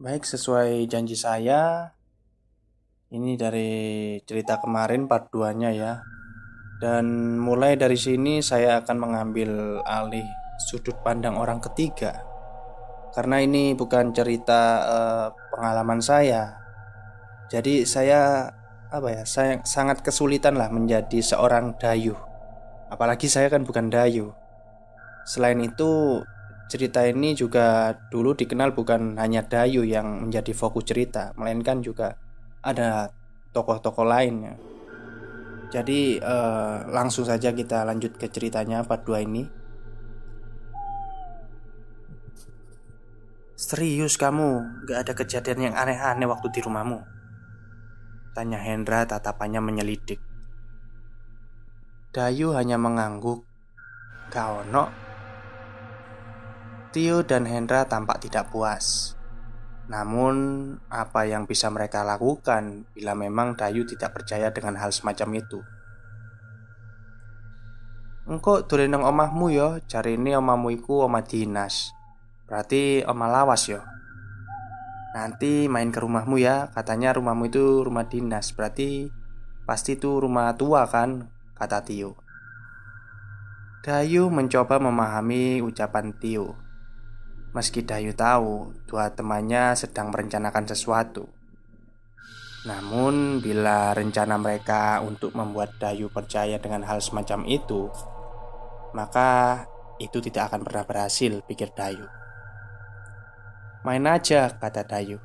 Baik, sesuai janji saya, ini dari cerita kemarin part 2-nya ya. Dan mulai dari sini saya akan mengambil alih sudut pandang orang ketiga. Karena ini bukan cerita eh, pengalaman saya. Jadi saya apa ya? Saya sangat kesulitan lah menjadi seorang dayuh. Apalagi saya kan bukan dayuh. Selain itu, cerita ini juga dulu dikenal bukan hanya Dayu yang menjadi fokus cerita, melainkan juga ada tokoh-tokoh lainnya. Jadi eh, langsung saja kita lanjut ke ceritanya part 2 ini. Serius kamu, gak ada kejadian yang aneh-aneh waktu di rumahmu? Tanya Hendra tatapannya menyelidik. Dayu hanya mengangguk. Gak ono. Tio dan Hendra tampak tidak puas. Namun, apa yang bisa mereka lakukan bila memang Dayu tidak percaya dengan hal semacam itu? Engkau dolen nang omahmu yo, cari ini omahmu iku omah dinas. Berarti omah lawas yo. Nanti main ke rumahmu ya, katanya rumahmu itu rumah dinas. Berarti pasti itu rumah tua kan, kata Tio. Dayu mencoba memahami ucapan Tio. Meski Dayu tahu dua temannya sedang merencanakan sesuatu. Namun bila rencana mereka untuk membuat Dayu percaya dengan hal semacam itu Maka itu tidak akan pernah berhasil pikir Dayu. Main aja kata Dayu.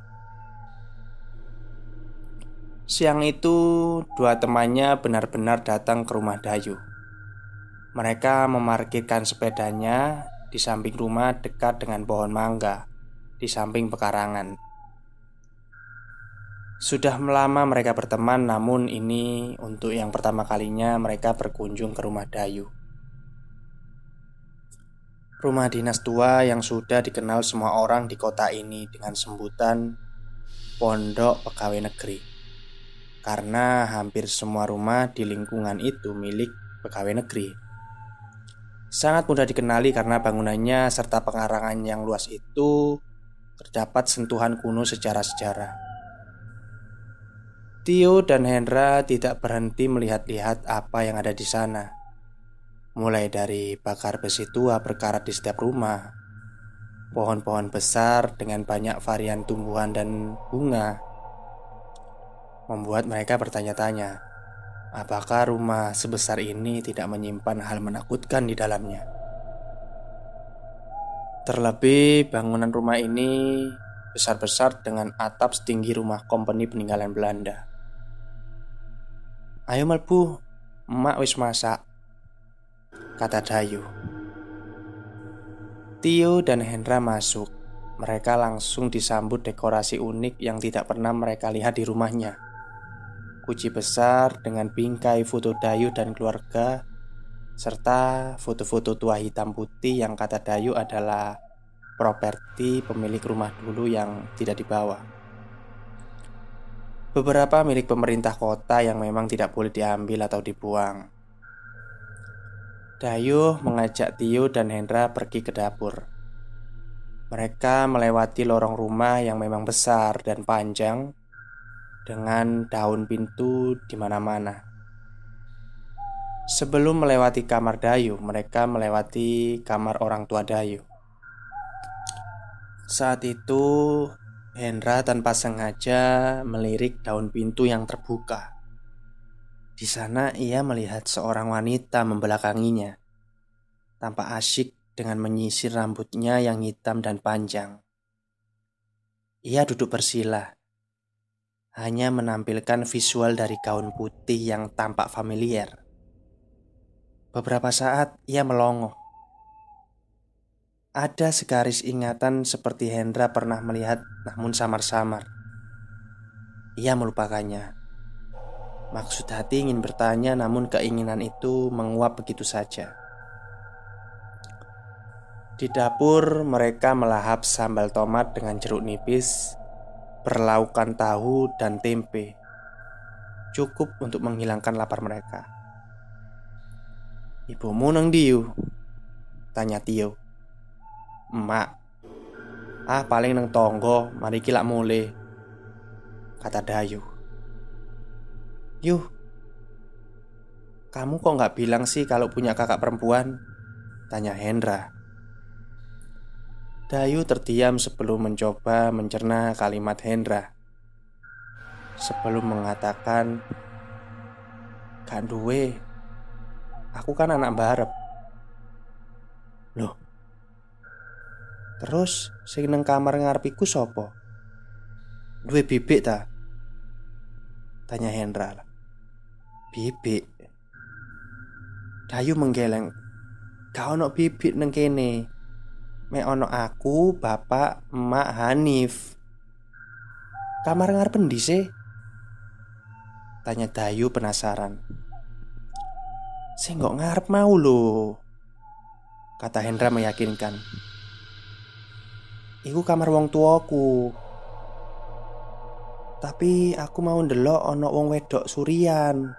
Siang itu dua temannya benar-benar datang ke rumah Dayu. Mereka memarkirkan sepedanya di samping rumah dekat dengan pohon mangga, di samping pekarangan. Sudah lama mereka berteman, namun ini untuk yang pertama kalinya mereka berkunjung ke rumah Dayu. Rumah dinas tua yang sudah dikenal semua orang di kota ini dengan sebutan Pondok Pegawai Negeri. Karena hampir semua rumah di lingkungan itu milik pegawai negeri. Sangat mudah dikenali karena bangunannya serta pengarangan yang luas itu terdapat sentuhan kuno secara sejarah. Tio dan Hendra tidak berhenti melihat-lihat apa yang ada di sana. Mulai dari bakar besi tua berkarat di setiap rumah, pohon-pohon besar dengan banyak varian tumbuhan dan bunga, membuat mereka bertanya-tanya, Apakah rumah sebesar ini tidak menyimpan hal menakutkan di dalamnya? Terlebih, bangunan rumah ini besar-besar dengan atap setinggi rumah kompeni peninggalan Belanda. Ayo melbu, emak wis masak, kata Dayu. Tio dan Hendra masuk. Mereka langsung disambut dekorasi unik yang tidak pernah mereka lihat di rumahnya kunci besar dengan bingkai foto Dayu dan keluarga serta foto-foto tua hitam putih yang kata Dayu adalah properti pemilik rumah dulu yang tidak dibawa. Beberapa milik pemerintah kota yang memang tidak boleh diambil atau dibuang. Dayu mengajak Tio dan Hendra pergi ke dapur. Mereka melewati lorong rumah yang memang besar dan panjang dengan daun pintu di mana-mana. Sebelum melewati kamar Dayu, mereka melewati kamar orang tua Dayu. Saat itu, Hendra tanpa sengaja melirik daun pintu yang terbuka. Di sana ia melihat seorang wanita membelakanginya, tampak asyik dengan menyisir rambutnya yang hitam dan panjang. Ia duduk bersila, hanya menampilkan visual dari gaun putih yang tampak familiar. Beberapa saat ia melongo. Ada segaris ingatan seperti Hendra pernah melihat, namun samar-samar. Ia melupakannya. Maksud hati ingin bertanya, namun keinginan itu menguap begitu saja. Di dapur, mereka melahap sambal tomat dengan jeruk nipis berlaukan tahu dan tempe cukup untuk menghilangkan lapar mereka. Ibumu nang diu? Tanya Tio. Emak. Ah paling neng tonggo Mari kilak mule Kata Dayu Yuh Kamu kok nggak bilang sih kalau punya kakak perempuan? Tanya Hendra Dayu terdiam sebelum mencoba mencerna kalimat Hendra. Sebelum mengatakan Gak duwe Aku kan anak barep Loh. Terus sing nang kamar ngarepiku sopo? Duwe bibik ta? Tanya Hendra. Bibik? Dayu menggeleng. Gak ono bibik neng kene Me ono aku, bapak, emak, Hanif. Kamar ngarep endi sih? Tanya Dayu penasaran. Saya nggak ngarep mau lo Kata Hendra meyakinkan. Iku kamar wong tuaku. Tapi aku mau ndelok ono wong wedok surian.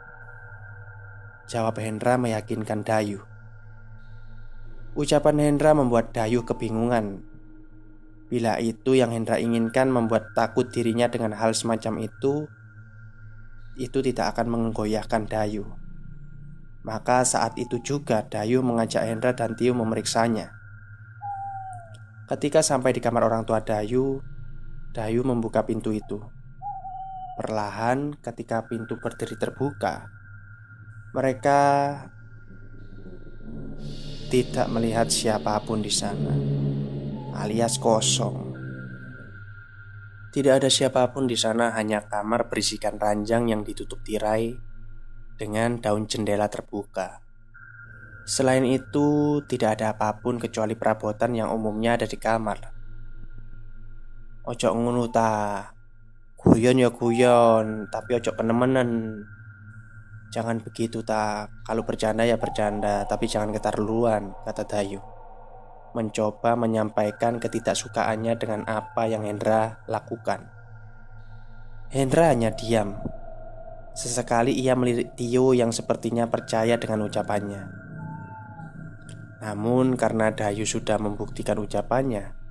Jawab Hendra meyakinkan Dayu Ucapan Hendra membuat Dayu kebingungan. Bila itu yang Hendra inginkan membuat takut dirinya dengan hal semacam itu, itu tidak akan menggoyahkan Dayu. Maka saat itu juga Dayu mengajak Hendra dan Tio memeriksanya. Ketika sampai di kamar orang tua Dayu, Dayu membuka pintu itu. Perlahan, ketika pintu berdiri terbuka, mereka tidak melihat siapa pun di sana, alias kosong. Tidak ada siapa pun di sana, hanya kamar berisikan ranjang yang ditutup tirai dengan daun jendela terbuka. Selain itu, tidak ada apa pun kecuali perabotan yang umumnya ada di kamar. Ojo ngono ta. Guyon ya guyon, tapi ojo kenemenen. Jangan begitu tak. Kalau bercanda ya bercanda Tapi jangan keterlaluan Kata Dayu. Mencoba menyampaikan ketidaksukaannya dengan apa yang Hendra lakukan. Hendra hanya diam. Sesekali ia melirik Tio yang sepertinya percaya dengan ucapannya. Namun karena Dayu sudah membuktikan ucapannya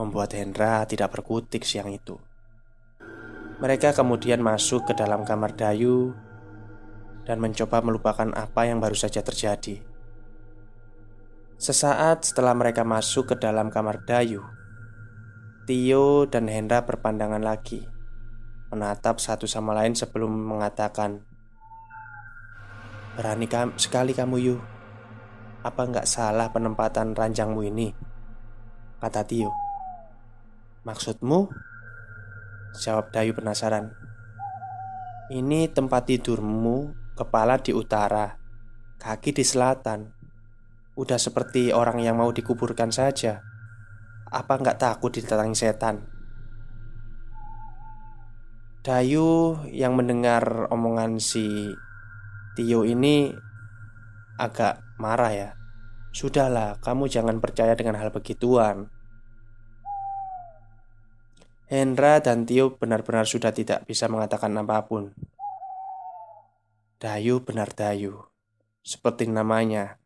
Membuat Hendra tidak berkutik siang itu. Mereka kemudian masuk ke dalam kamar Dayu dan mencoba melupakan apa yang baru saja terjadi. Sesaat setelah mereka masuk ke dalam kamar Dayu, Tio dan Hendra berpandangan lagi, menatap satu sama lain sebelum mengatakan, "Berani kam sekali kamu, Yu. Apa nggak salah penempatan ranjangmu ini?" kata Tio. "Maksudmu?" jawab Dayu penasaran. "Ini tempat tidurmu Kepala di utara, kaki di selatan. Udah seperti orang yang mau dikuburkan saja. Apa nggak takut didatangi setan? Dayu yang mendengar omongan si Tio ini agak marah ya. Sudahlah, kamu jangan percaya dengan hal begituan. Hendra dan Tio benar-benar sudah tidak bisa mengatakan apa pun. Dayu benar Dayu Seperti namanya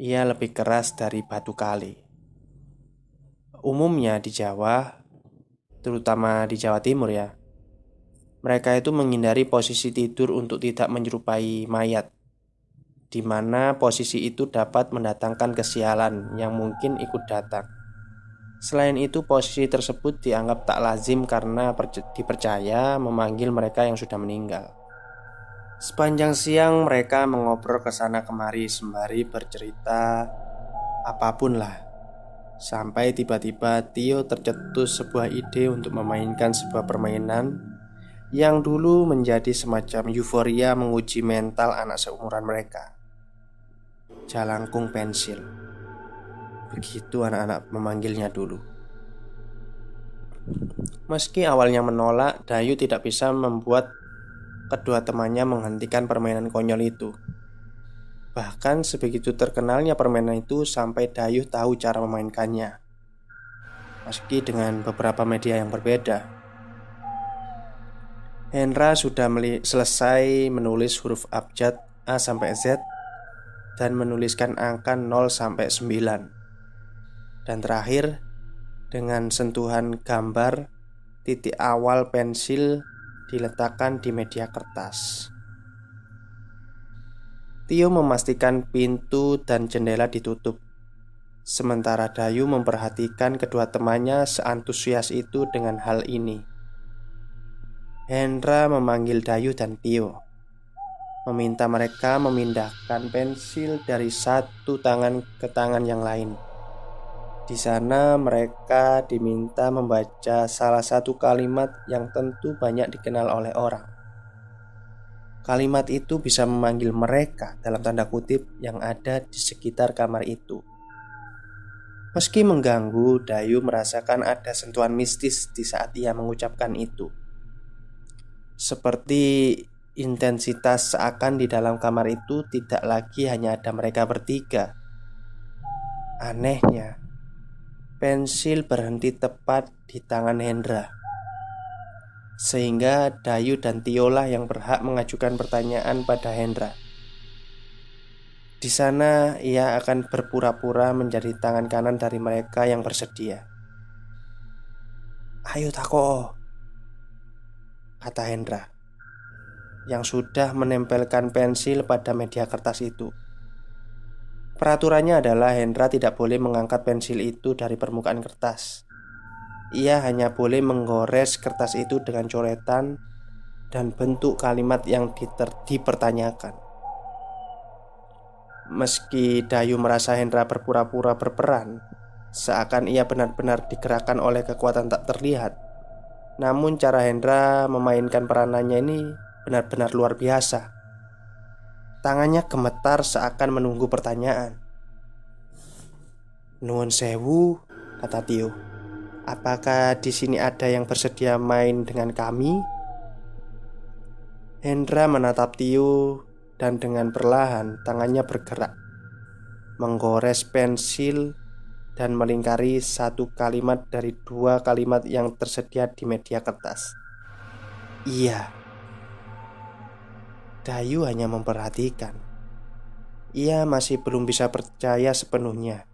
Ia lebih keras dari batu kali Umumnya di Jawa Terutama di Jawa Timur ya Mereka itu menghindari posisi tidur untuk tidak menyerupai mayat di mana posisi itu dapat mendatangkan kesialan yang mungkin ikut datang. Selain itu, posisi tersebut dianggap tak lazim karena dipercaya memanggil mereka yang sudah meninggal. Sepanjang siang mereka mengobrol ke sana kemari sembari bercerita apa pun lah. Sampai tiba-tiba Tio tercetus sebuah ide untuk memainkan sebuah permainan yang dulu menjadi semacam euforia menguji mental anak seumuran mereka. Jalangkung pensil. Begitu anak-anak memanggilnya dulu. Meski awalnya menolak, Dayu tidak bisa membuat kedua temannya menghentikan permainan konyol itu. Bahkan sebegitu terkenalnya permainan itu sampai Dayu tahu cara memainkannya. Meski dengan beberapa media yang berbeda. Hendra sudah selesai menulis huruf abjad A sampai Z dan menuliskan angka 0 sampai 9. Dan terakhir, dengan sentuhan gambar titik awal pensil diletakkan di media kertas. Tio memastikan pintu dan jendela ditutup. Sementara Dayu memperhatikan kedua temannya seantusias itu dengan hal ini. Hendra memanggil Dayu dan Tio, meminta mereka memindahkan pensil dari satu tangan ke tangan yang lain. Di sana, mereka diminta membaca salah satu kalimat yang tentu banyak dikenal oleh orang. Kalimat itu bisa memanggil mereka dalam tanda kutip yang ada di sekitar kamar itu. Meski mengganggu, Dayu merasakan ada sentuhan mistis di saat ia mengucapkan itu. Seperti intensitas seakan di dalam kamar itu tidak lagi hanya ada mereka bertiga. Anehnya, pensil berhenti tepat di tangan Hendra. Sehingga Dayu dan Tiola yang berhak mengajukan pertanyaan pada Hendra. Di sana ia akan berpura-pura menjadi tangan kanan dari mereka yang bersedia. Ayo tako, kata Hendra yang sudah menempelkan pensil pada media kertas itu. Peraturannya adalah Hendra tidak boleh mengangkat pensil itu dari permukaan kertas. Ia hanya boleh menggores kertas itu dengan coretan dan bentuk kalimat yang dipertanyakan. Meski Dayu merasa Hendra berpura-pura berperan, seakan ia benar-benar digerakkan oleh kekuatan tak terlihat. Namun cara Hendra memainkan peranannya ini benar-benar luar biasa. Tangannya gemetar seakan menunggu pertanyaan. Nuwun sewu, kata Tio. Apakah di sini ada yang bersedia main dengan kami? Hendra menatap Tio dan dengan perlahan tangannya bergerak Menggores pensil dan melingkari satu kalimat dari dua kalimat yang tersedia di media kertas Iya Dayu hanya memperhatikan Ia masih belum bisa percaya sepenuhnya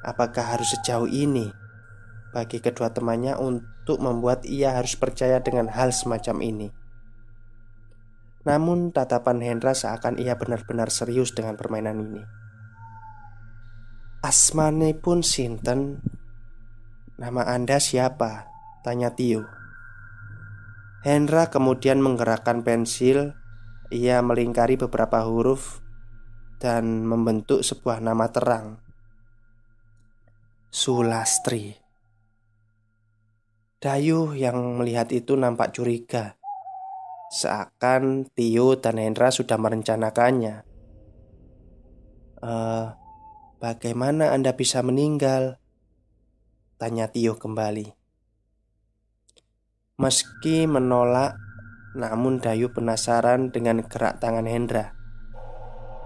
Apakah harus sejauh ini? bagi kedua temannya untuk membuat ia harus percaya dengan hal semacam ini. Namun tatapan Hendra seakan ia benar-benar serius dengan permainan ini. Asmane pun Sinten Nama anda siapa? Tanya Tio Hendra kemudian menggerakkan pensil Ia melingkari beberapa huruf Dan membentuk sebuah nama terang. Sulastri. Dayu yang melihat itu nampak curiga. Seakan Tio dan Hendra sudah merencanakannya. Uh, Bagaimana Anda bisa meninggal? Tanya Tio kembali. Meski menolak Namun Dayu penasaran dengan gerak tangan Hendra.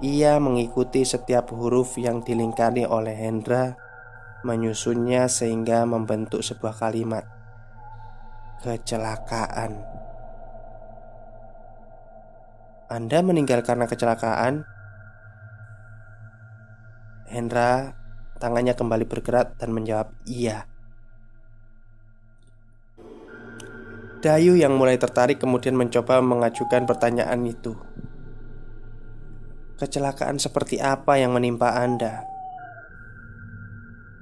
Ia mengikuti setiap huruf yang dilingkari oleh Hendra Menyusunnya sehingga membentuk sebuah kalimat. Kecelakaan. Anda meninggal karena kecelakaan? Hendra tangannya kembali bergerak dan menjawab iya Dayu yang mulai tertarik kemudian mencoba mengajukan pertanyaan itu Kecelakaan seperti apa yang menimpa Anda?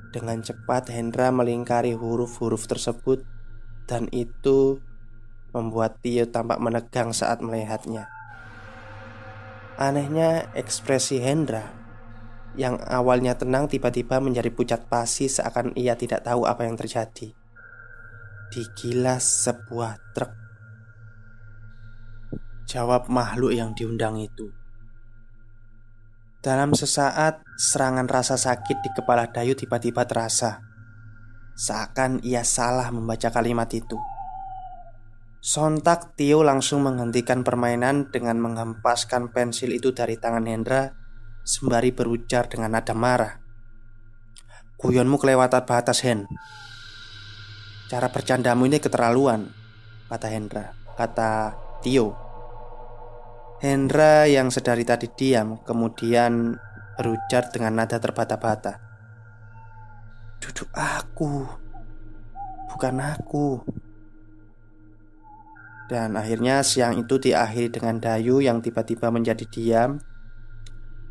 Dengan cepat Hendra melingkari huruf-huruf tersebut dan itu membuat Tio tampak menegang saat melihatnya. Anehnya, ekspresi Hendra yang awalnya tenang tiba-tiba menjadi pucat pasi seakan ia tidak tahu apa yang terjadi. Digilas sebuah truk. Jawab makhluk yang diundang itu. Dalam sesaat, serangan rasa sakit di kepala Dayu tiba-tiba terasa. Seakan ia salah membaca kalimat itu Sontak Tio langsung menghentikan permainan dengan menghempaskan pensil itu dari tangan Hendra Sembari berujar dengan nada marah Kuyonmu kelewatan batas Hen Cara bercandamu ini keterlaluan Kata Hendra. Kata Tio. Hendra yang sedari tadi diam Kemudian berujar dengan nada terbata-bata. Duduk aku. Bukan aku. Dan akhirnya siang itu diakhiri dengan Dayu yang tiba-tiba menjadi diam.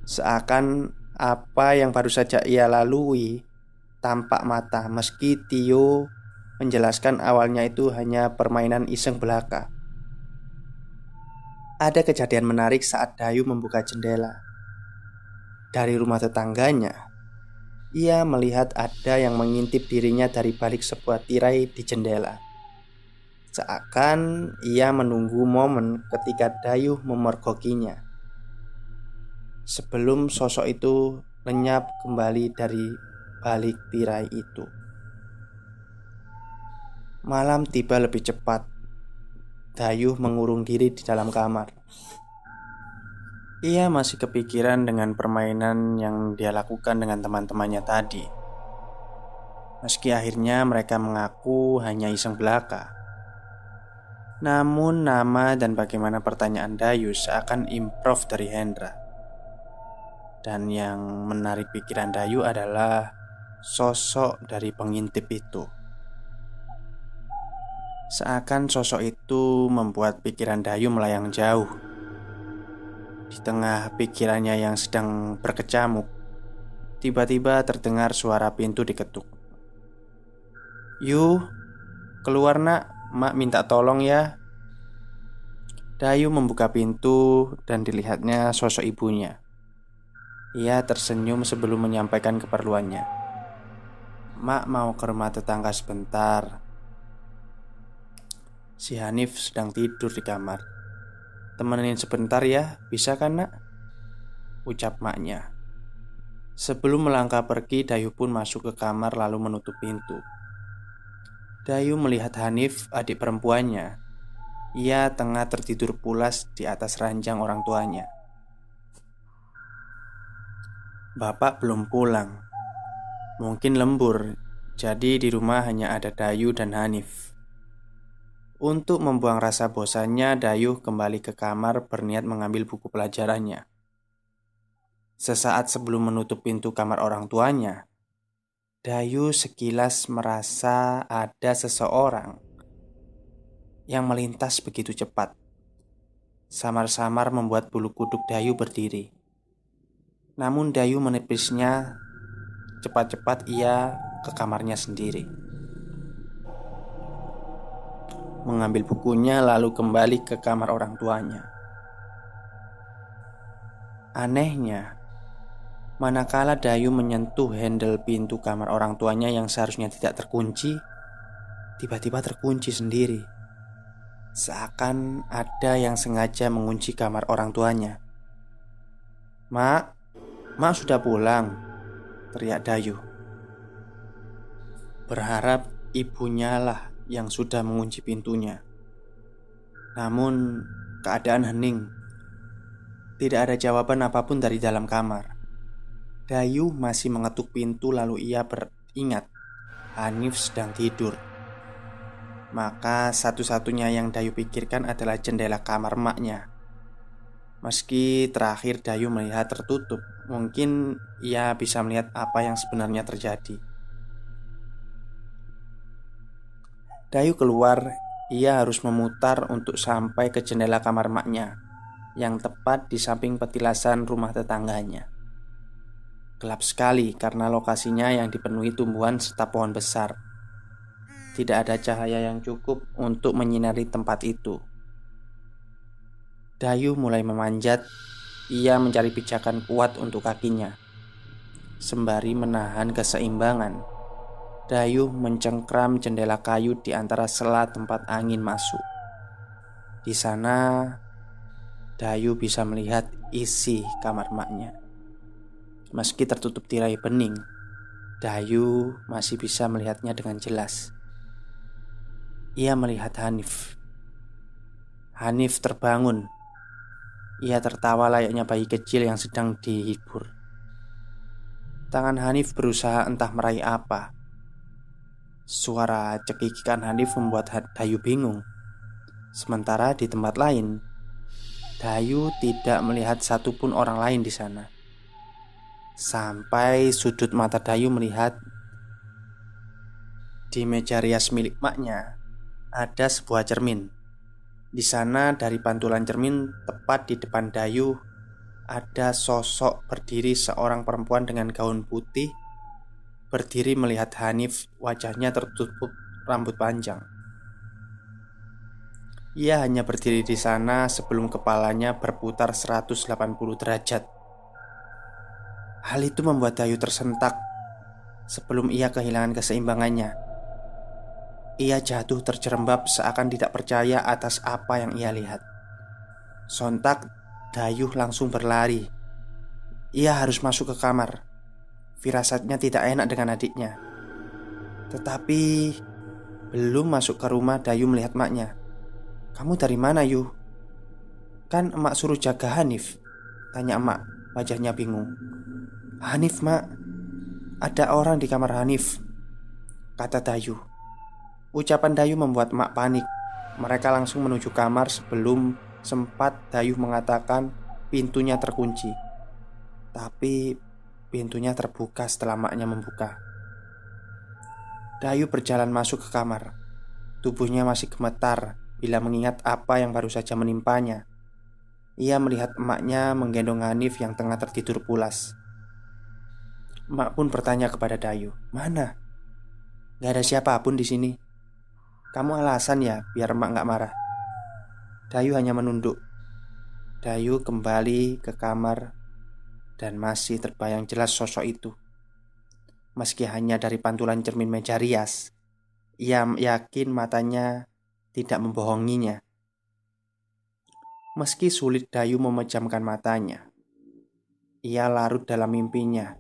Seakan apa yang baru saja ia lalui tampak mata. Meski Tio menjelaskan awalnya itu hanya permainan iseng belaka. Ada kejadian menarik saat Dayu membuka jendela. Dari rumah tetangganya Ia melihat ada yang mengintip dirinya dari balik sebuah tirai di jendela. Seakan ia menunggu momen ketika Dayuh memergokinya. Sebelum sosok itu lenyap kembali dari balik tirai itu Malam tiba lebih cepat. Dayuh mengurung diri di dalam kamar. Ia masih kepikiran dengan permainan yang dia lakukan dengan teman-temannya tadi. Meski akhirnya mereka mengaku hanya iseng belaka. Namun nama dan bagaimana pertanyaan Dayu seakan improv dari Hendra. Dan yang menarik pikiran Dayu adalah sosok dari pengintip itu Seakan sosok itu membuat pikiran Dayu melayang jauh. Di tengah pikirannya yang sedang berkecamuk Tiba-tiba terdengar suara pintu diketuk. Yu, keluar nak. Mak minta tolong ya. Dayu membuka pintu dan dilihatnya sosok ibunya. Ia tersenyum sebelum menyampaikan keperluannya. Mak mau ke rumah tetangga sebentar Si Hanif sedang tidur di kamar Temenin sebentar ya, bisa kan nak? Ucap maknya Sebelum melangkah pergi, Dayu pun masuk ke kamar lalu menutup pintu Dayu melihat Hanif, adik perempuannya. Ia tengah tertidur pulas di atas ranjang orang tuanya. Bapak belum pulang. Mungkin lembur, jadi di rumah hanya ada Dayu dan Hanif. Untuk membuang rasa bosannya, Dayu kembali ke kamar berniat mengambil buku pelajarannya. Sesaat sebelum menutup pintu kamar orang tuanya, Dayu sekilas merasa ada seseorang yang melintas begitu cepat. Samar-samar membuat bulu kuduk Dayu berdiri. Namun Dayu menipisnya. Cepat-cepat ia ke kamarnya sendiri. Mengambil bukunya lalu kembali ke kamar orang tuanya. Anehnya, Manakala Dayu menyentuh handle pintu kamar orang tuanya yang seharusnya tidak terkunci, tiba-tiba terkunci sendiri. Seakan ada yang sengaja mengunci kamar orang tuanya. "Mak, Mak sudah pulang," teriak Dayu. Berharap ibunya lah yang sudah mengunci pintunya. Namun, keadaan hening. Tidak ada jawaban apa pun dari dalam kamar. Dayu masih mengetuk pintu lalu ia beringat Hanif sedang tidur Maka satu-satunya yang Dayu pikirkan adalah jendela kamar maknya Meski terakhir Dayu melihat tertutup Mungkin ia bisa melihat apa yang sebenarnya terjadi Dayu keluar Ia harus memutar untuk sampai ke jendela kamar maknya Yang tepat di samping petilasan rumah tetangganya Gelap sekali karena lokasinya yang dipenuhi tumbuhan serta pohon besar. Tidak ada cahaya yang cukup untuk menyinari tempat itu. Dayu mulai memanjat. Ia mencari pijakan kuat untuk kakinya. Sembari menahan keseimbangan, Dayu mencengkram jendela kayu di antara sela tempat angin masuk. Di sana, Dayu bisa melihat isi kamar maknya. Meski tertutup tirai bening, Dayu masih bisa melihatnya dengan jelas. Ia melihat Hanif. Hanif terbangun. Ia tertawa layaknya bayi kecil yang sedang dihibur. Tangan Hanif berusaha entah meraih apa. Suara cekikikan Hanif membuat Dayu bingung. Sementara di tempat lain, Dayu tidak melihat satupun orang lain di sana. Sampai sudut mata Dayu melihat Di meja rias milik maknya ada sebuah cermin. Di sana dari pantulan cermin tepat di depan Dayu ada sosok berdiri seorang perempuan dengan gaun putih berdiri melihat Hanif wajahnya tertutup rambut panjang. Ia hanya berdiri di sana sebelum kepalanya berputar 180 derajat. Hal itu membuat Dayu tersentak sebelum ia kehilangan keseimbangannya. Ia jatuh terjerembab seakan tidak percaya atas apa yang ia lihat. Sontak, Dayu langsung berlari. Ia harus masuk ke kamar. Firasatnya tidak enak dengan adiknya. Tetapi belum masuk ke rumah, Dayu melihat maknya. Kamu dari mana Yu? Kan emak suruh jaga Hanif Tanya emak Wajahnya bingung Hanif mak Ada orang di kamar Hanif Kata Dayu Ucapan Dayu membuat emak panik Mereka langsung menuju kamar sebelum sempat Dayu mengatakan pintunya terkunci Tapi pintunya terbuka setelah maknya membuka Dayu berjalan masuk ke kamar Tubuhnya masih gemetar bila mengingat apa yang baru saja menimpanya. Ia melihat emaknya menggendong Hanif yang tengah tertidur pulas. Emak pun bertanya kepada Dayu, "Mana? Gak ada siapa pun di sini. Kamu alasan ya biar emak gak marah." Dayu hanya menunduk. Dayu kembali ke kamar dan masih terbayang jelas sosok itu. Meski hanya dari pantulan cermin meja rias, ia yakin matanya tidak membohonginya. Meski sulit Dayu memejamkan matanya, ia larut dalam mimpinya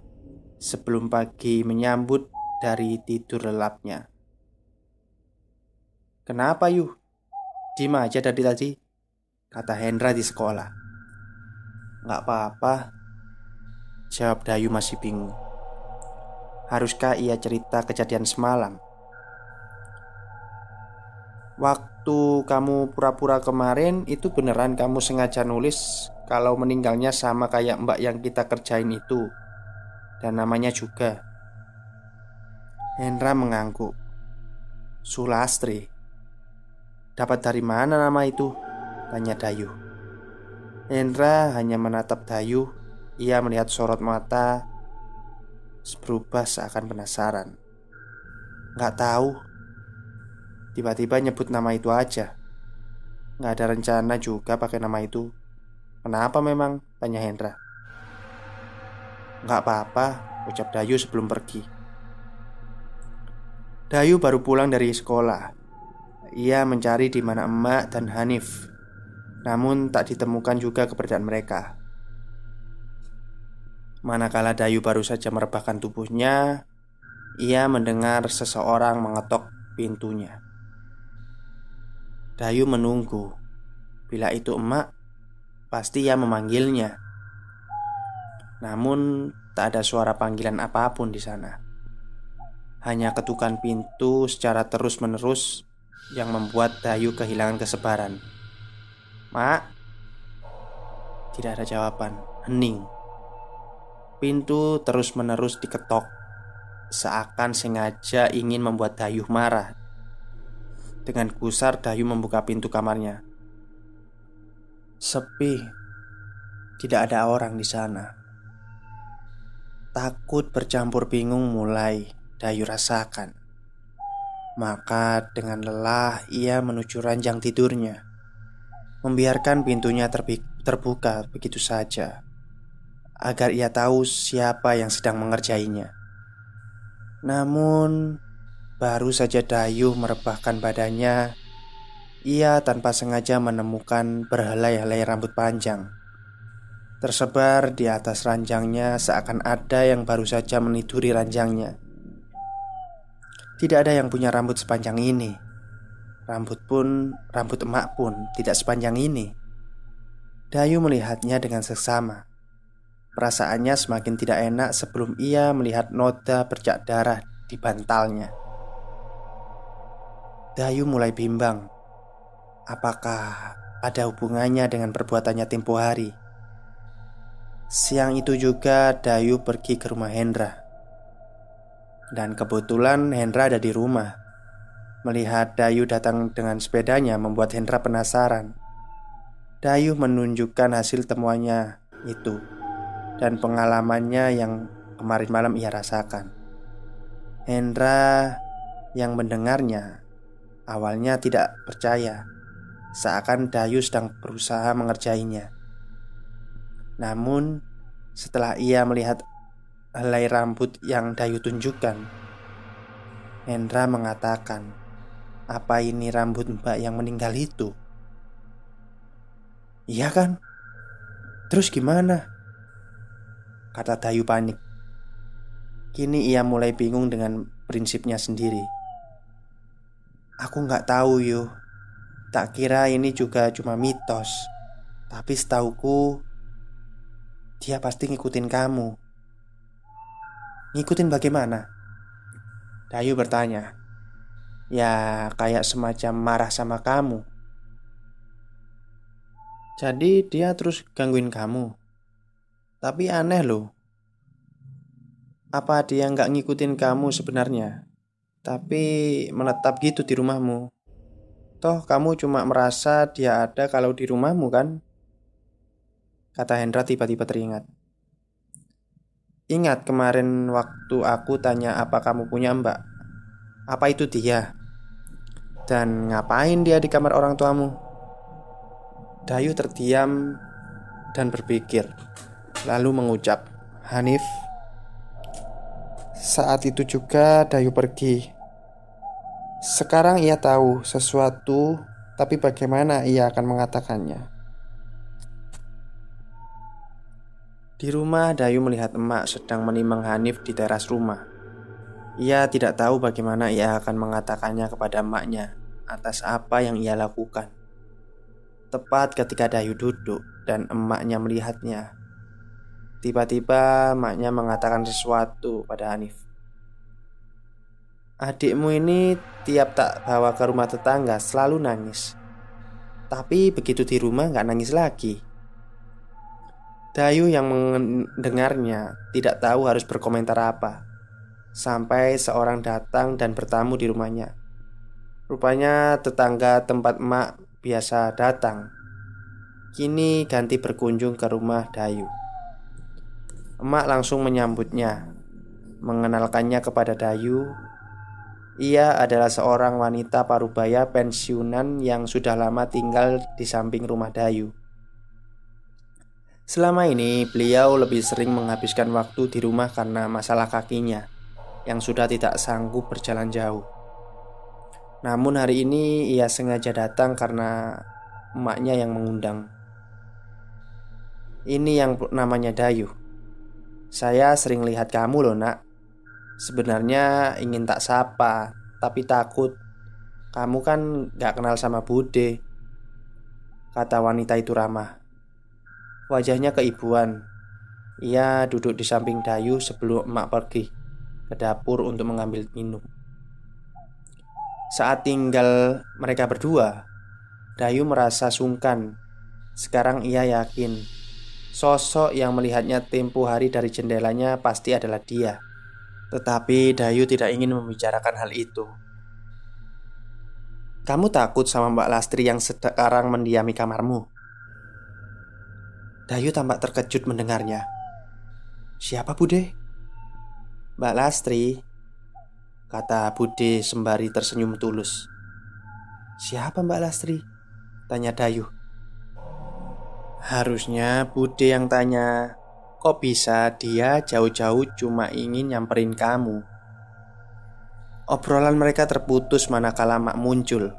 sebelum pagi menyambut dari tidur lelapnya. Kenapa Yu? Diem aja dari tadi Kata Hendra di sekolah Gak apa-apa Jawab Dayu masih bingung. Haruskah ia cerita kejadian semalam? Waktu kamu pura-pura kemarin itu beneran kamu sengaja nulis kalau meninggalnya sama kayak mbak yang kita kerjain itu. Dan namanya juga. Hendra mengangguk. Sulastri. Dapat dari mana nama itu? Tanya Dayu. Hendra hanya menatap Dayu Ia melihat sorot mata Berubah seakan penasaran. Gak tahu. Tiba-tiba nyebut nama itu aja. Nggak ada rencana juga pakai nama itu. Kenapa memang? Tanya Hendra. Nggak apa-apa Ucap Dayu sebelum pergi. Dayu baru pulang dari sekolah. Ia mencari di mana emak dan Hanif. Namun tak ditemukan juga keberadaan mereka Manakala Dayu baru saja merebahkan tubuhnya Ia mendengar seseorang mengetok pintunya Dayu menunggu. Bila itu emak, pasti ia memanggilnya. Namun, tak ada suara panggilan apa pun di sana. Hanya ketukan pintu secara terus-menerus yang membuat Dayu kehilangan kesebaran. "Mak." Tidak ada jawaban. Hening. Pintu terus-menerus diketok, seakan sengaja ingin membuat Dayu marah dengan gusar Dayu membuka pintu kamarnya. Sepi. Tidak ada orang di sana. Takut bercampur bingung mulai Dayu rasakan. Maka dengan lelah ia menuju ranjang tidurnya Membiarkan pintunya terbuka begitu saja Agar ia tahu siapa yang sedang mengerjainya. Namun Baru saja Dayu merebahkan badannya Ia tanpa sengaja menemukan berhelai-helai rambut panjang. Tersebar di atas ranjangnya seakan ada yang baru saja meniduri ranjangnya. Tidak ada yang punya rambut sepanjang ini. Rambut pun, rambut emak pun tidak sepanjang ini. Dayu melihatnya dengan seksama Perasaannya semakin tidak enak sebelum ia melihat noda bercak darah di bantalnya. Dayu mulai bimbang. Apakah ada hubungannya dengan perbuatannya tempo hari? Siang itu juga Dayu pergi ke rumah Hendra. Dan kebetulan Hendra ada di rumah. Melihat Dayu datang dengan sepedanya membuat Hendra penasaran. Dayu menunjukkan hasil temuannya itu dan pengalamannya yang kemarin malam ia rasakan. Hendra yang mendengarnya awalnya tidak percaya, seakan Dayu sedang berusaha mengerjainya. Namun, setelah ia melihat helai rambut yang Dayu tunjukkan. Hendra mengatakan, "Apa ini rambut Mbak yang meninggal itu?" "Iya kan? Terus gimana?" Kata Dayu panik. Kini ia mulai bingung dengan prinsipnya sendiri. Aku nggak tahu yo. Tak kira ini juga cuma mitos. Tapi setauku dia pasti ngikutin kamu. Ngikutin bagaimana? Dayu bertanya Ya kayak semacam marah sama kamu Jadi dia terus gangguin kamu Tapi aneh loh Apa dia nggak ngikutin kamu sebenarnya Tapi menetap gitu di rumahmu Toh kamu cuma merasa dia ada kalau di rumahmu kan? Kata Hendra tiba-tiba teringat Ingat kemarin waktu aku tanya apa kamu punya mbak Apa itu dia? Dan ngapain dia di kamar orang tuamu? Dayu terdiam dan berpikir Lalu mengucap Hanif Saat itu juga Dayu pergi Sekarang ia tahu sesuatu Tapi bagaimana ia akan mengatakannya Di rumah, Dayu melihat emak sedang menimang Hanif di teras rumah. Ia tidak tahu bagaimana ia akan mengatakannya kepada emaknya atas apa yang ia lakukan. Tepat ketika Dayu duduk dan emaknya melihatnya, tiba-tiba emaknya mengatakan sesuatu pada Hanif. Adikmu ini tiap tak bawa ke rumah tetangga selalu nangis. Tapi begitu di rumah nggak nangis lagi. Dayu yang mendengarnya tidak tahu harus berkomentar apa. Sampai seorang datang dan bertamu di rumahnya. Rupanya tetangga tempat emak biasa datang. Kini ganti berkunjung ke rumah Dayu Emak langsung menyambutnya Mengenalkannya kepada Dayu Ia adalah seorang wanita parubaya pensiunan yang sudah lama tinggal di samping rumah Dayu Selama ini beliau lebih sering menghabiskan waktu di rumah karena masalah kakinya yang sudah tidak sanggup berjalan jauh. Namun hari ini ia sengaja datang karena emaknya yang mengundang. Ini yang namanya Dayu. Saya sering lihat kamu loh nak. Sebenarnya ingin tak sapa, tapi takut. Kamu kan gak kenal sama Bude. Kata wanita itu ramah. Wajahnya keibuan. Ia duduk di samping Dayu sebelum emak pergi ke dapur untuk mengambil minum. Saat tinggal mereka berdua, Dayu merasa sungkan. Sekarang ia yakin sosok yang melihatnya tempo hari dari jendelanya pasti adalah dia. Tetapi Dayu tidak ingin membicarakan hal itu. Kamu takut sama Mbak Lastri yang sekarang mendiami kamarmu? Dayu tampak terkejut mendengarnya. Siapa Bude? Mbak Lastri Kata Bude sembari tersenyum tulus Siapa Mbak Lastri? Tanya Dayu Harusnya Bude yang tanya Kok bisa dia jauh-jauh cuma ingin nyamperin kamu? Obrolan mereka terputus manakala Mak muncul.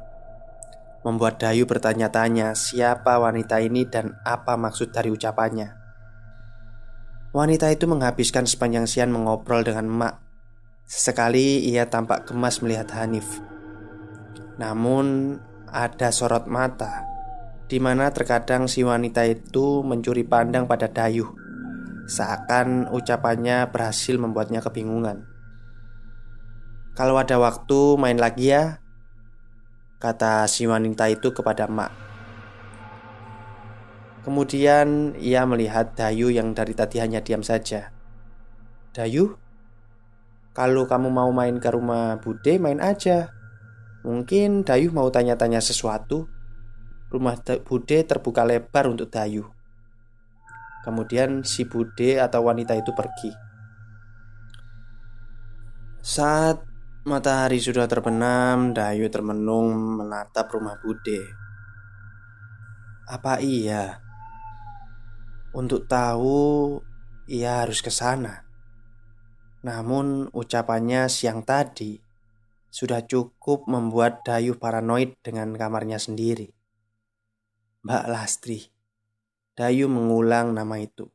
Membuat Dayu bertanya-tanya siapa wanita ini dan apa maksud dari ucapannya? Wanita itu menghabiskan sepanjang siang mengobrol dengan emak Sesekali ia tampak gemas melihat Hanif. Namun ada sorot mata di mana terkadang si wanita itu mencuri pandang pada Dayu Seakan ucapannya berhasil membuatnya kebingungan Kalau ada waktu main lagi ya Kata si wanita itu kepada Mak Kemudian ia melihat Dayu yang dari tadi hanya diam saja Dayu? Kalau kamu mau main ke rumah Bude, main aja. Mungkin Dayu mau tanya-tanya sesuatu. Rumah Bude terbuka lebar untuk Dayu. Kemudian si Bude atau wanita itu pergi. Saat matahari sudah terbenam, Dayu termenung menatap rumah Bude. Apa iya? Untuk tahu, ia harus ke sana. Namun ucapannya siang tadi sudah cukup membuat Dayu paranoid dengan kamarnya sendiri. Mbak Lastri. Dayu mengulang nama itu.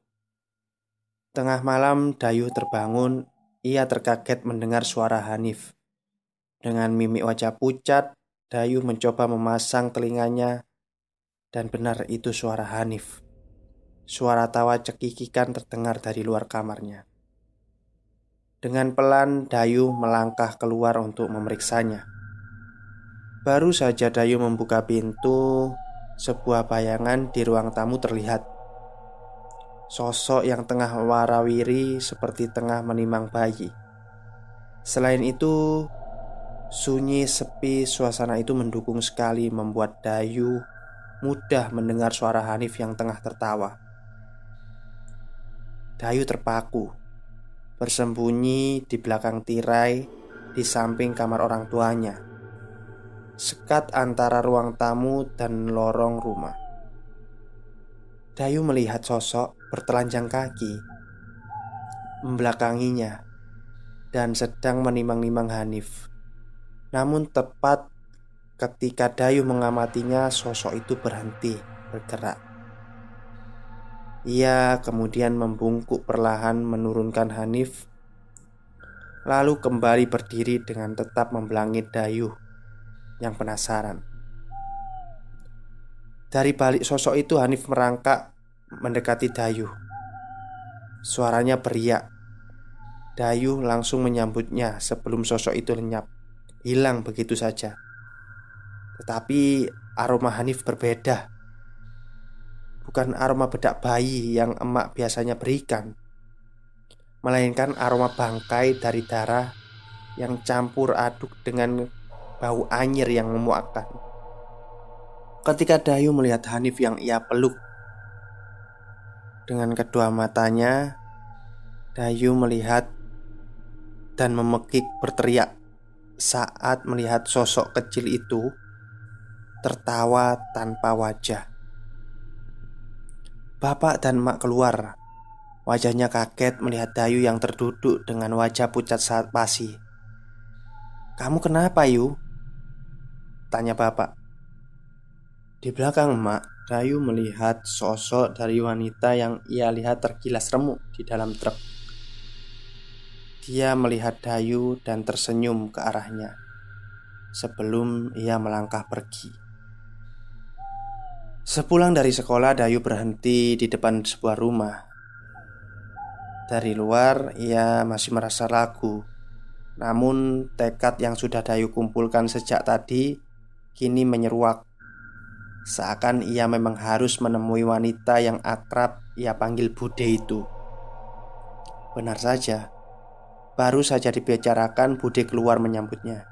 Tengah malam Dayu terbangun, ia terkaget mendengar suara Hanif. Dengan mimik wajah pucat, Dayu mencoba memasang telinganya dan benar itu suara Hanif. Suara tawa cekikikan terdengar dari luar kamarnya. Dengan pelan, Dayu melangkah keluar untuk memeriksanya. Baru saja Dayu membuka pintu, sebuah bayangan di ruang tamu terlihat. Sosok yang tengah warawiri seperti tengah menimang bayi. Selain itu, sunyi sepi suasana itu mendukung sekali membuat Dayu mudah mendengar suara Hanif yang tengah tertawa. Dayu terpaku bersembunyi di belakang tirai di samping kamar orang tuanya. Sekat antara ruang tamu dan lorong rumah. Dayu melihat sosok bertelanjang kaki membelakanginya dan sedang menimang-nimang Hanif. Namun tepat ketika Dayu mengamatinya, sosok itu berhenti bergerak. Ia kemudian membungkuk perlahan menurunkan Hanif Lalu kembali berdiri dengan tetap membelangi Dayu Yang penasaran. Dari balik sosok itu Hanif merangkak mendekati Dayu Suaranya beriak. Dayu langsung menyambutnya sebelum sosok itu lenyap. Hilang begitu saja. Tetapi aroma Hanif berbeda. Bukan aroma bedak bayi yang emak biasanya berikan, melainkan aroma bangkai dari darah yang campur aduk dengan bau anyir yang memuakkan. Ketika Dayu melihat Hanif yang ia peluk dengan kedua matanya, Dayu melihat dan memekik berteriak saat melihat sosok kecil itu tertawa tanpa wajah. Bapak dan emak keluar Wajahnya kaget melihat Dayu yang terduduk dengan wajah pucat saat pasi Kamu kenapa Yu? Tanya bapak Di belakang emak Dayu melihat sosok dari wanita yang ia lihat tergilas remuk di dalam truk Dia melihat Dayu dan tersenyum ke arahnya Sebelum ia melangkah pergi Sepulang dari sekolah, Dayu berhenti di depan sebuah rumah. Dari luar, ia masih merasa ragu. Namun, tekad yang sudah Dayu kumpulkan sejak tadi kini menyeruak. Seakan ia memang harus menemui wanita yang akrab ia panggil Bude itu. Benar saja, baru saja dibicarakan Bude keluar menyambutnya.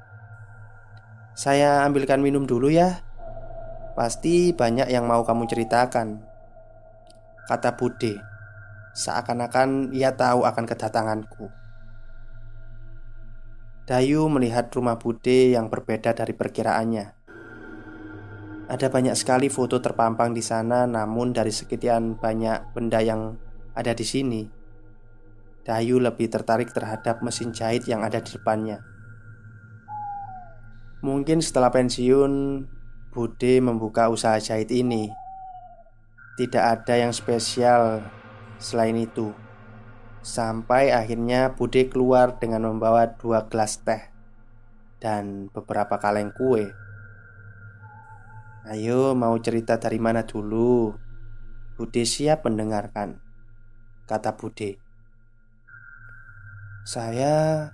Saya ambilkan minum dulu ya, Pasti banyak yang mau kamu ceritakan Kata Bude Seakan-akan ia tahu akan kedatanganku Dayu melihat rumah Bude yang berbeda dari perkiraannya Ada banyak sekali foto terpampang di sana Namun dari sekian banyak benda yang ada di sini Dayu lebih tertarik terhadap mesin jahit yang ada di depannya Mungkin setelah pensiun Bude membuka usaha jahit ini. Tidak ada yang spesial selain itu. Sampai akhirnya Bude keluar dengan membawa dua gelas teh dan beberapa kaleng kue. Ayo, mau cerita dari mana dulu? Bude siap mendengarkan, kata Bude. Saya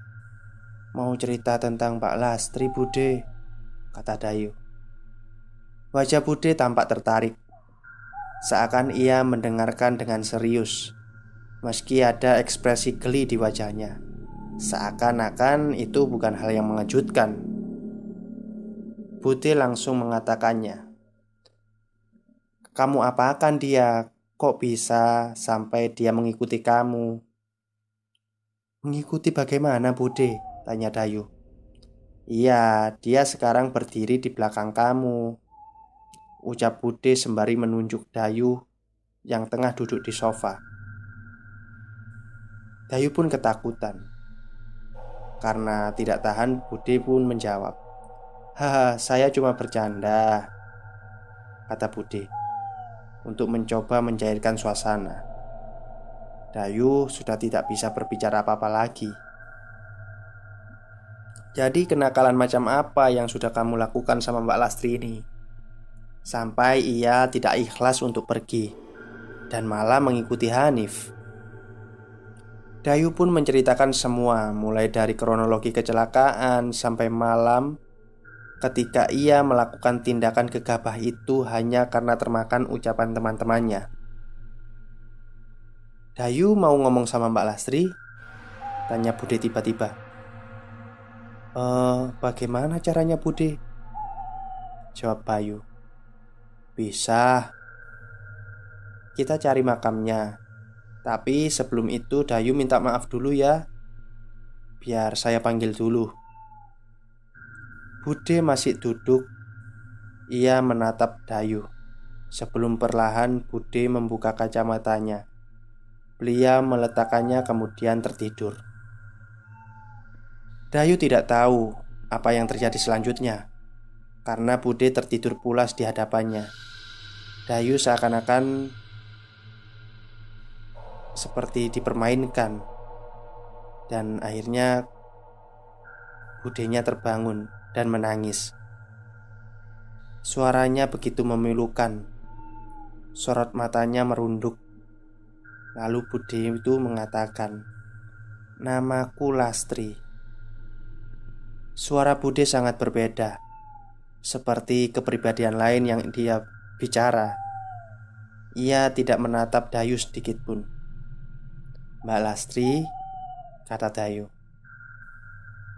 mau cerita tentang Pak Lastri, Bude, kata Dayu. Wajah Bude tampak tertarik Seakan ia mendengarkan dengan serius Meski ada ekspresi geli di wajahnya Seakan-akan itu bukan hal yang mengejutkan. Bude langsung mengatakannya. Kamu apakan dia? Kok bisa sampai dia mengikuti kamu? Mengikuti bagaimana, Bude? Tanya Dayu. Iya, dia sekarang berdiri di belakang kamu. Ucap Bude sembari menunjuk Dayu yang tengah duduk di sofa. Dayu pun ketakutan. Karena tidak tahan, Bude pun menjawab, Haha, saya cuma bercanda Kata Bude Untuk mencoba mencairkan suasana. Dayu sudah tidak bisa berbicara apa-apa lagi. Jadi kenakalan macam apa yang sudah kamu lakukan sama Mbak Lastri ini? Sampai ia tidak ikhlas untuk pergi Dan malah mengikuti Hanif. Dayu pun menceritakan semua, mulai dari kronologi kecelakaan sampai malam ketika ia melakukan tindakan gegabah itu hanya karena termakan ucapan teman-temannya. Dayu mau ngomong sama Mbak Lastri? Tanya Bude tiba-tiba. E, bagaimana caranya Bude? Jawab Bayu. Bisa. Kita cari makamnya. Tapi sebelum itu Dayu minta maaf dulu ya Biar saya panggil dulu Bude masih duduk. Ia menatap Dayu. Sebelum perlahan Bude membuka kacamatanya. Beliau meletakkannya kemudian tertidur. Dayu tidak tahu apa yang terjadi selanjutnya Karena Bude tertidur pulas di hadapannya. Dayu seakan-akan seperti dipermainkan. Dan akhirnya Budenya terbangun dan menangis. Suaranya begitu memilukan. Sorot matanya merunduk. Lalu Bude itu mengatakan Namaku Lastri. Suara Bude sangat berbeda Seperti kepribadian lain yang dia bicara. Ia tidak menatap Dayu sedikit pun. Mbak Lastri Kata Dayu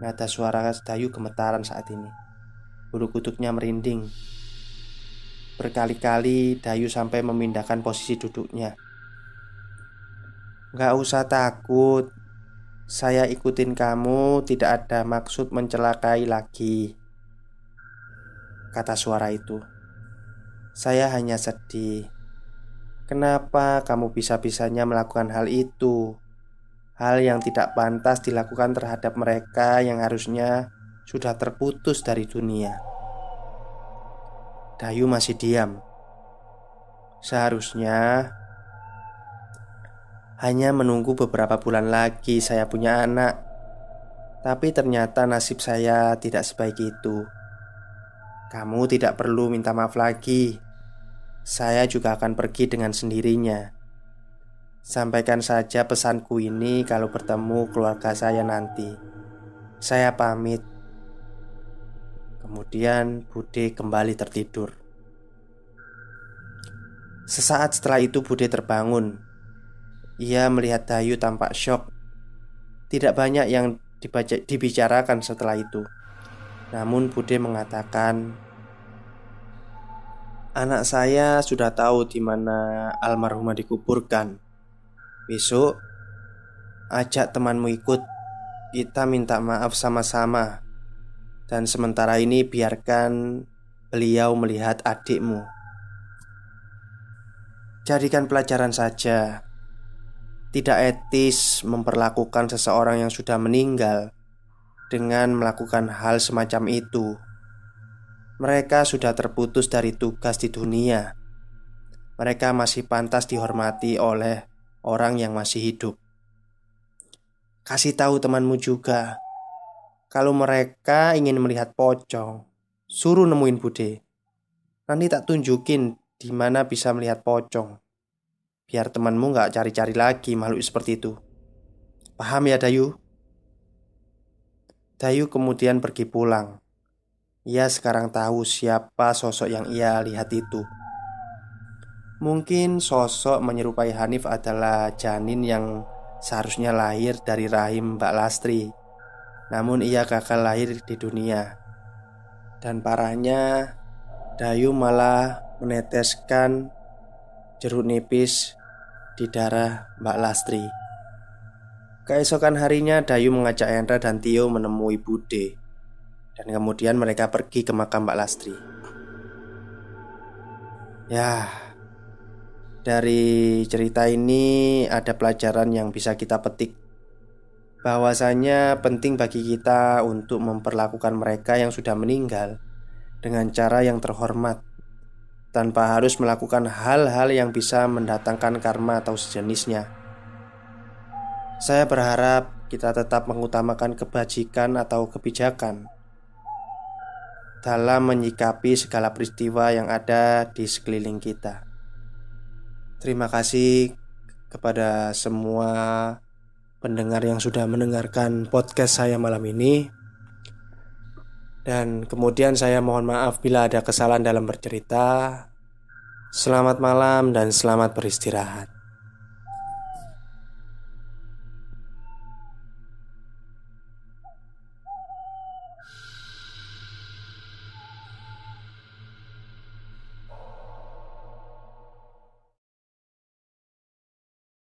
Nada suara Dayu gemetaran saat ini. Bulu kuduknya merinding. Berkali-kali Dayu sampai memindahkan posisi duduknya. Gak usah takut. Saya ikutin kamu Tidak ada maksud mencelakai lagi. Kata suara itu. Saya hanya sedih. Kenapa kamu bisa-bisanya melakukan hal itu? Hal yang tidak pantas dilakukan terhadap mereka yang harusnya sudah terputus dari dunia. Dayu masih diam. Seharusnya hanya menunggu beberapa bulan lagi saya punya anak. Tapi ternyata nasib saya tidak sebaik itu. Kamu tidak perlu minta maaf lagi saya juga akan pergi dengan sendirinya. Sampaikan saja pesanku ini kalau bertemu keluarga saya nanti. Saya pamit. Kemudian Bude kembali tertidur. Sesaat setelah itu Bude terbangun. Ia melihat Dayu tampak syok. Tidak banyak yang dibaca, dibicarakan setelah itu. Namun Bude mengatakan Anak saya sudah tahu di mana almarhumah dikuburkan. Besok ajak temanmu ikut. Kita minta maaf sama-sama. Dan sementara ini biarkan beliau melihat adikmu. Jadikan pelajaran saja. Tidak etis memperlakukan seseorang yang sudah meninggal dengan melakukan hal semacam itu mereka sudah terputus dari tugas di dunia. Mereka masih pantas dihormati oleh orang yang masih hidup. Kasih tahu temanmu juga, kalau mereka ingin melihat pocong, suruh nemuin Bude. Nanti tak tunjukin di mana bisa melihat pocong. Biar temanmu nggak cari-cari lagi makhluk seperti itu. Paham ya Dayu? Dayu kemudian pergi pulang. Ia sekarang tahu siapa sosok yang ia lihat itu. Mungkin sosok menyerupai Hanif adalah janin yang seharusnya lahir dari rahim Mbak Lastri. Namun ia gagal lahir di dunia. Dan parahnya, Dayu malah meneteskan jeruk nipis di darah Mbak Lastri. Keesokan harinya Dayu mengajak Hendra dan Tio menemui Bude Dan kemudian mereka pergi ke makam Mbak Lastri Ya Dari cerita ini ada pelajaran yang bisa kita petik Bahwasanya penting bagi kita untuk memperlakukan mereka yang sudah meninggal Dengan cara yang terhormat Tanpa harus melakukan hal-hal yang bisa mendatangkan karma atau sejenisnya saya berharap kita tetap mengutamakan kebajikan atau kebijakan dalam menyikapi segala peristiwa yang ada di sekeliling kita. Terima kasih kepada semua pendengar yang sudah mendengarkan podcast saya malam ini. Dan kemudian saya mohon maaf bila ada kesalahan dalam bercerita. Selamat malam dan selamat beristirahat.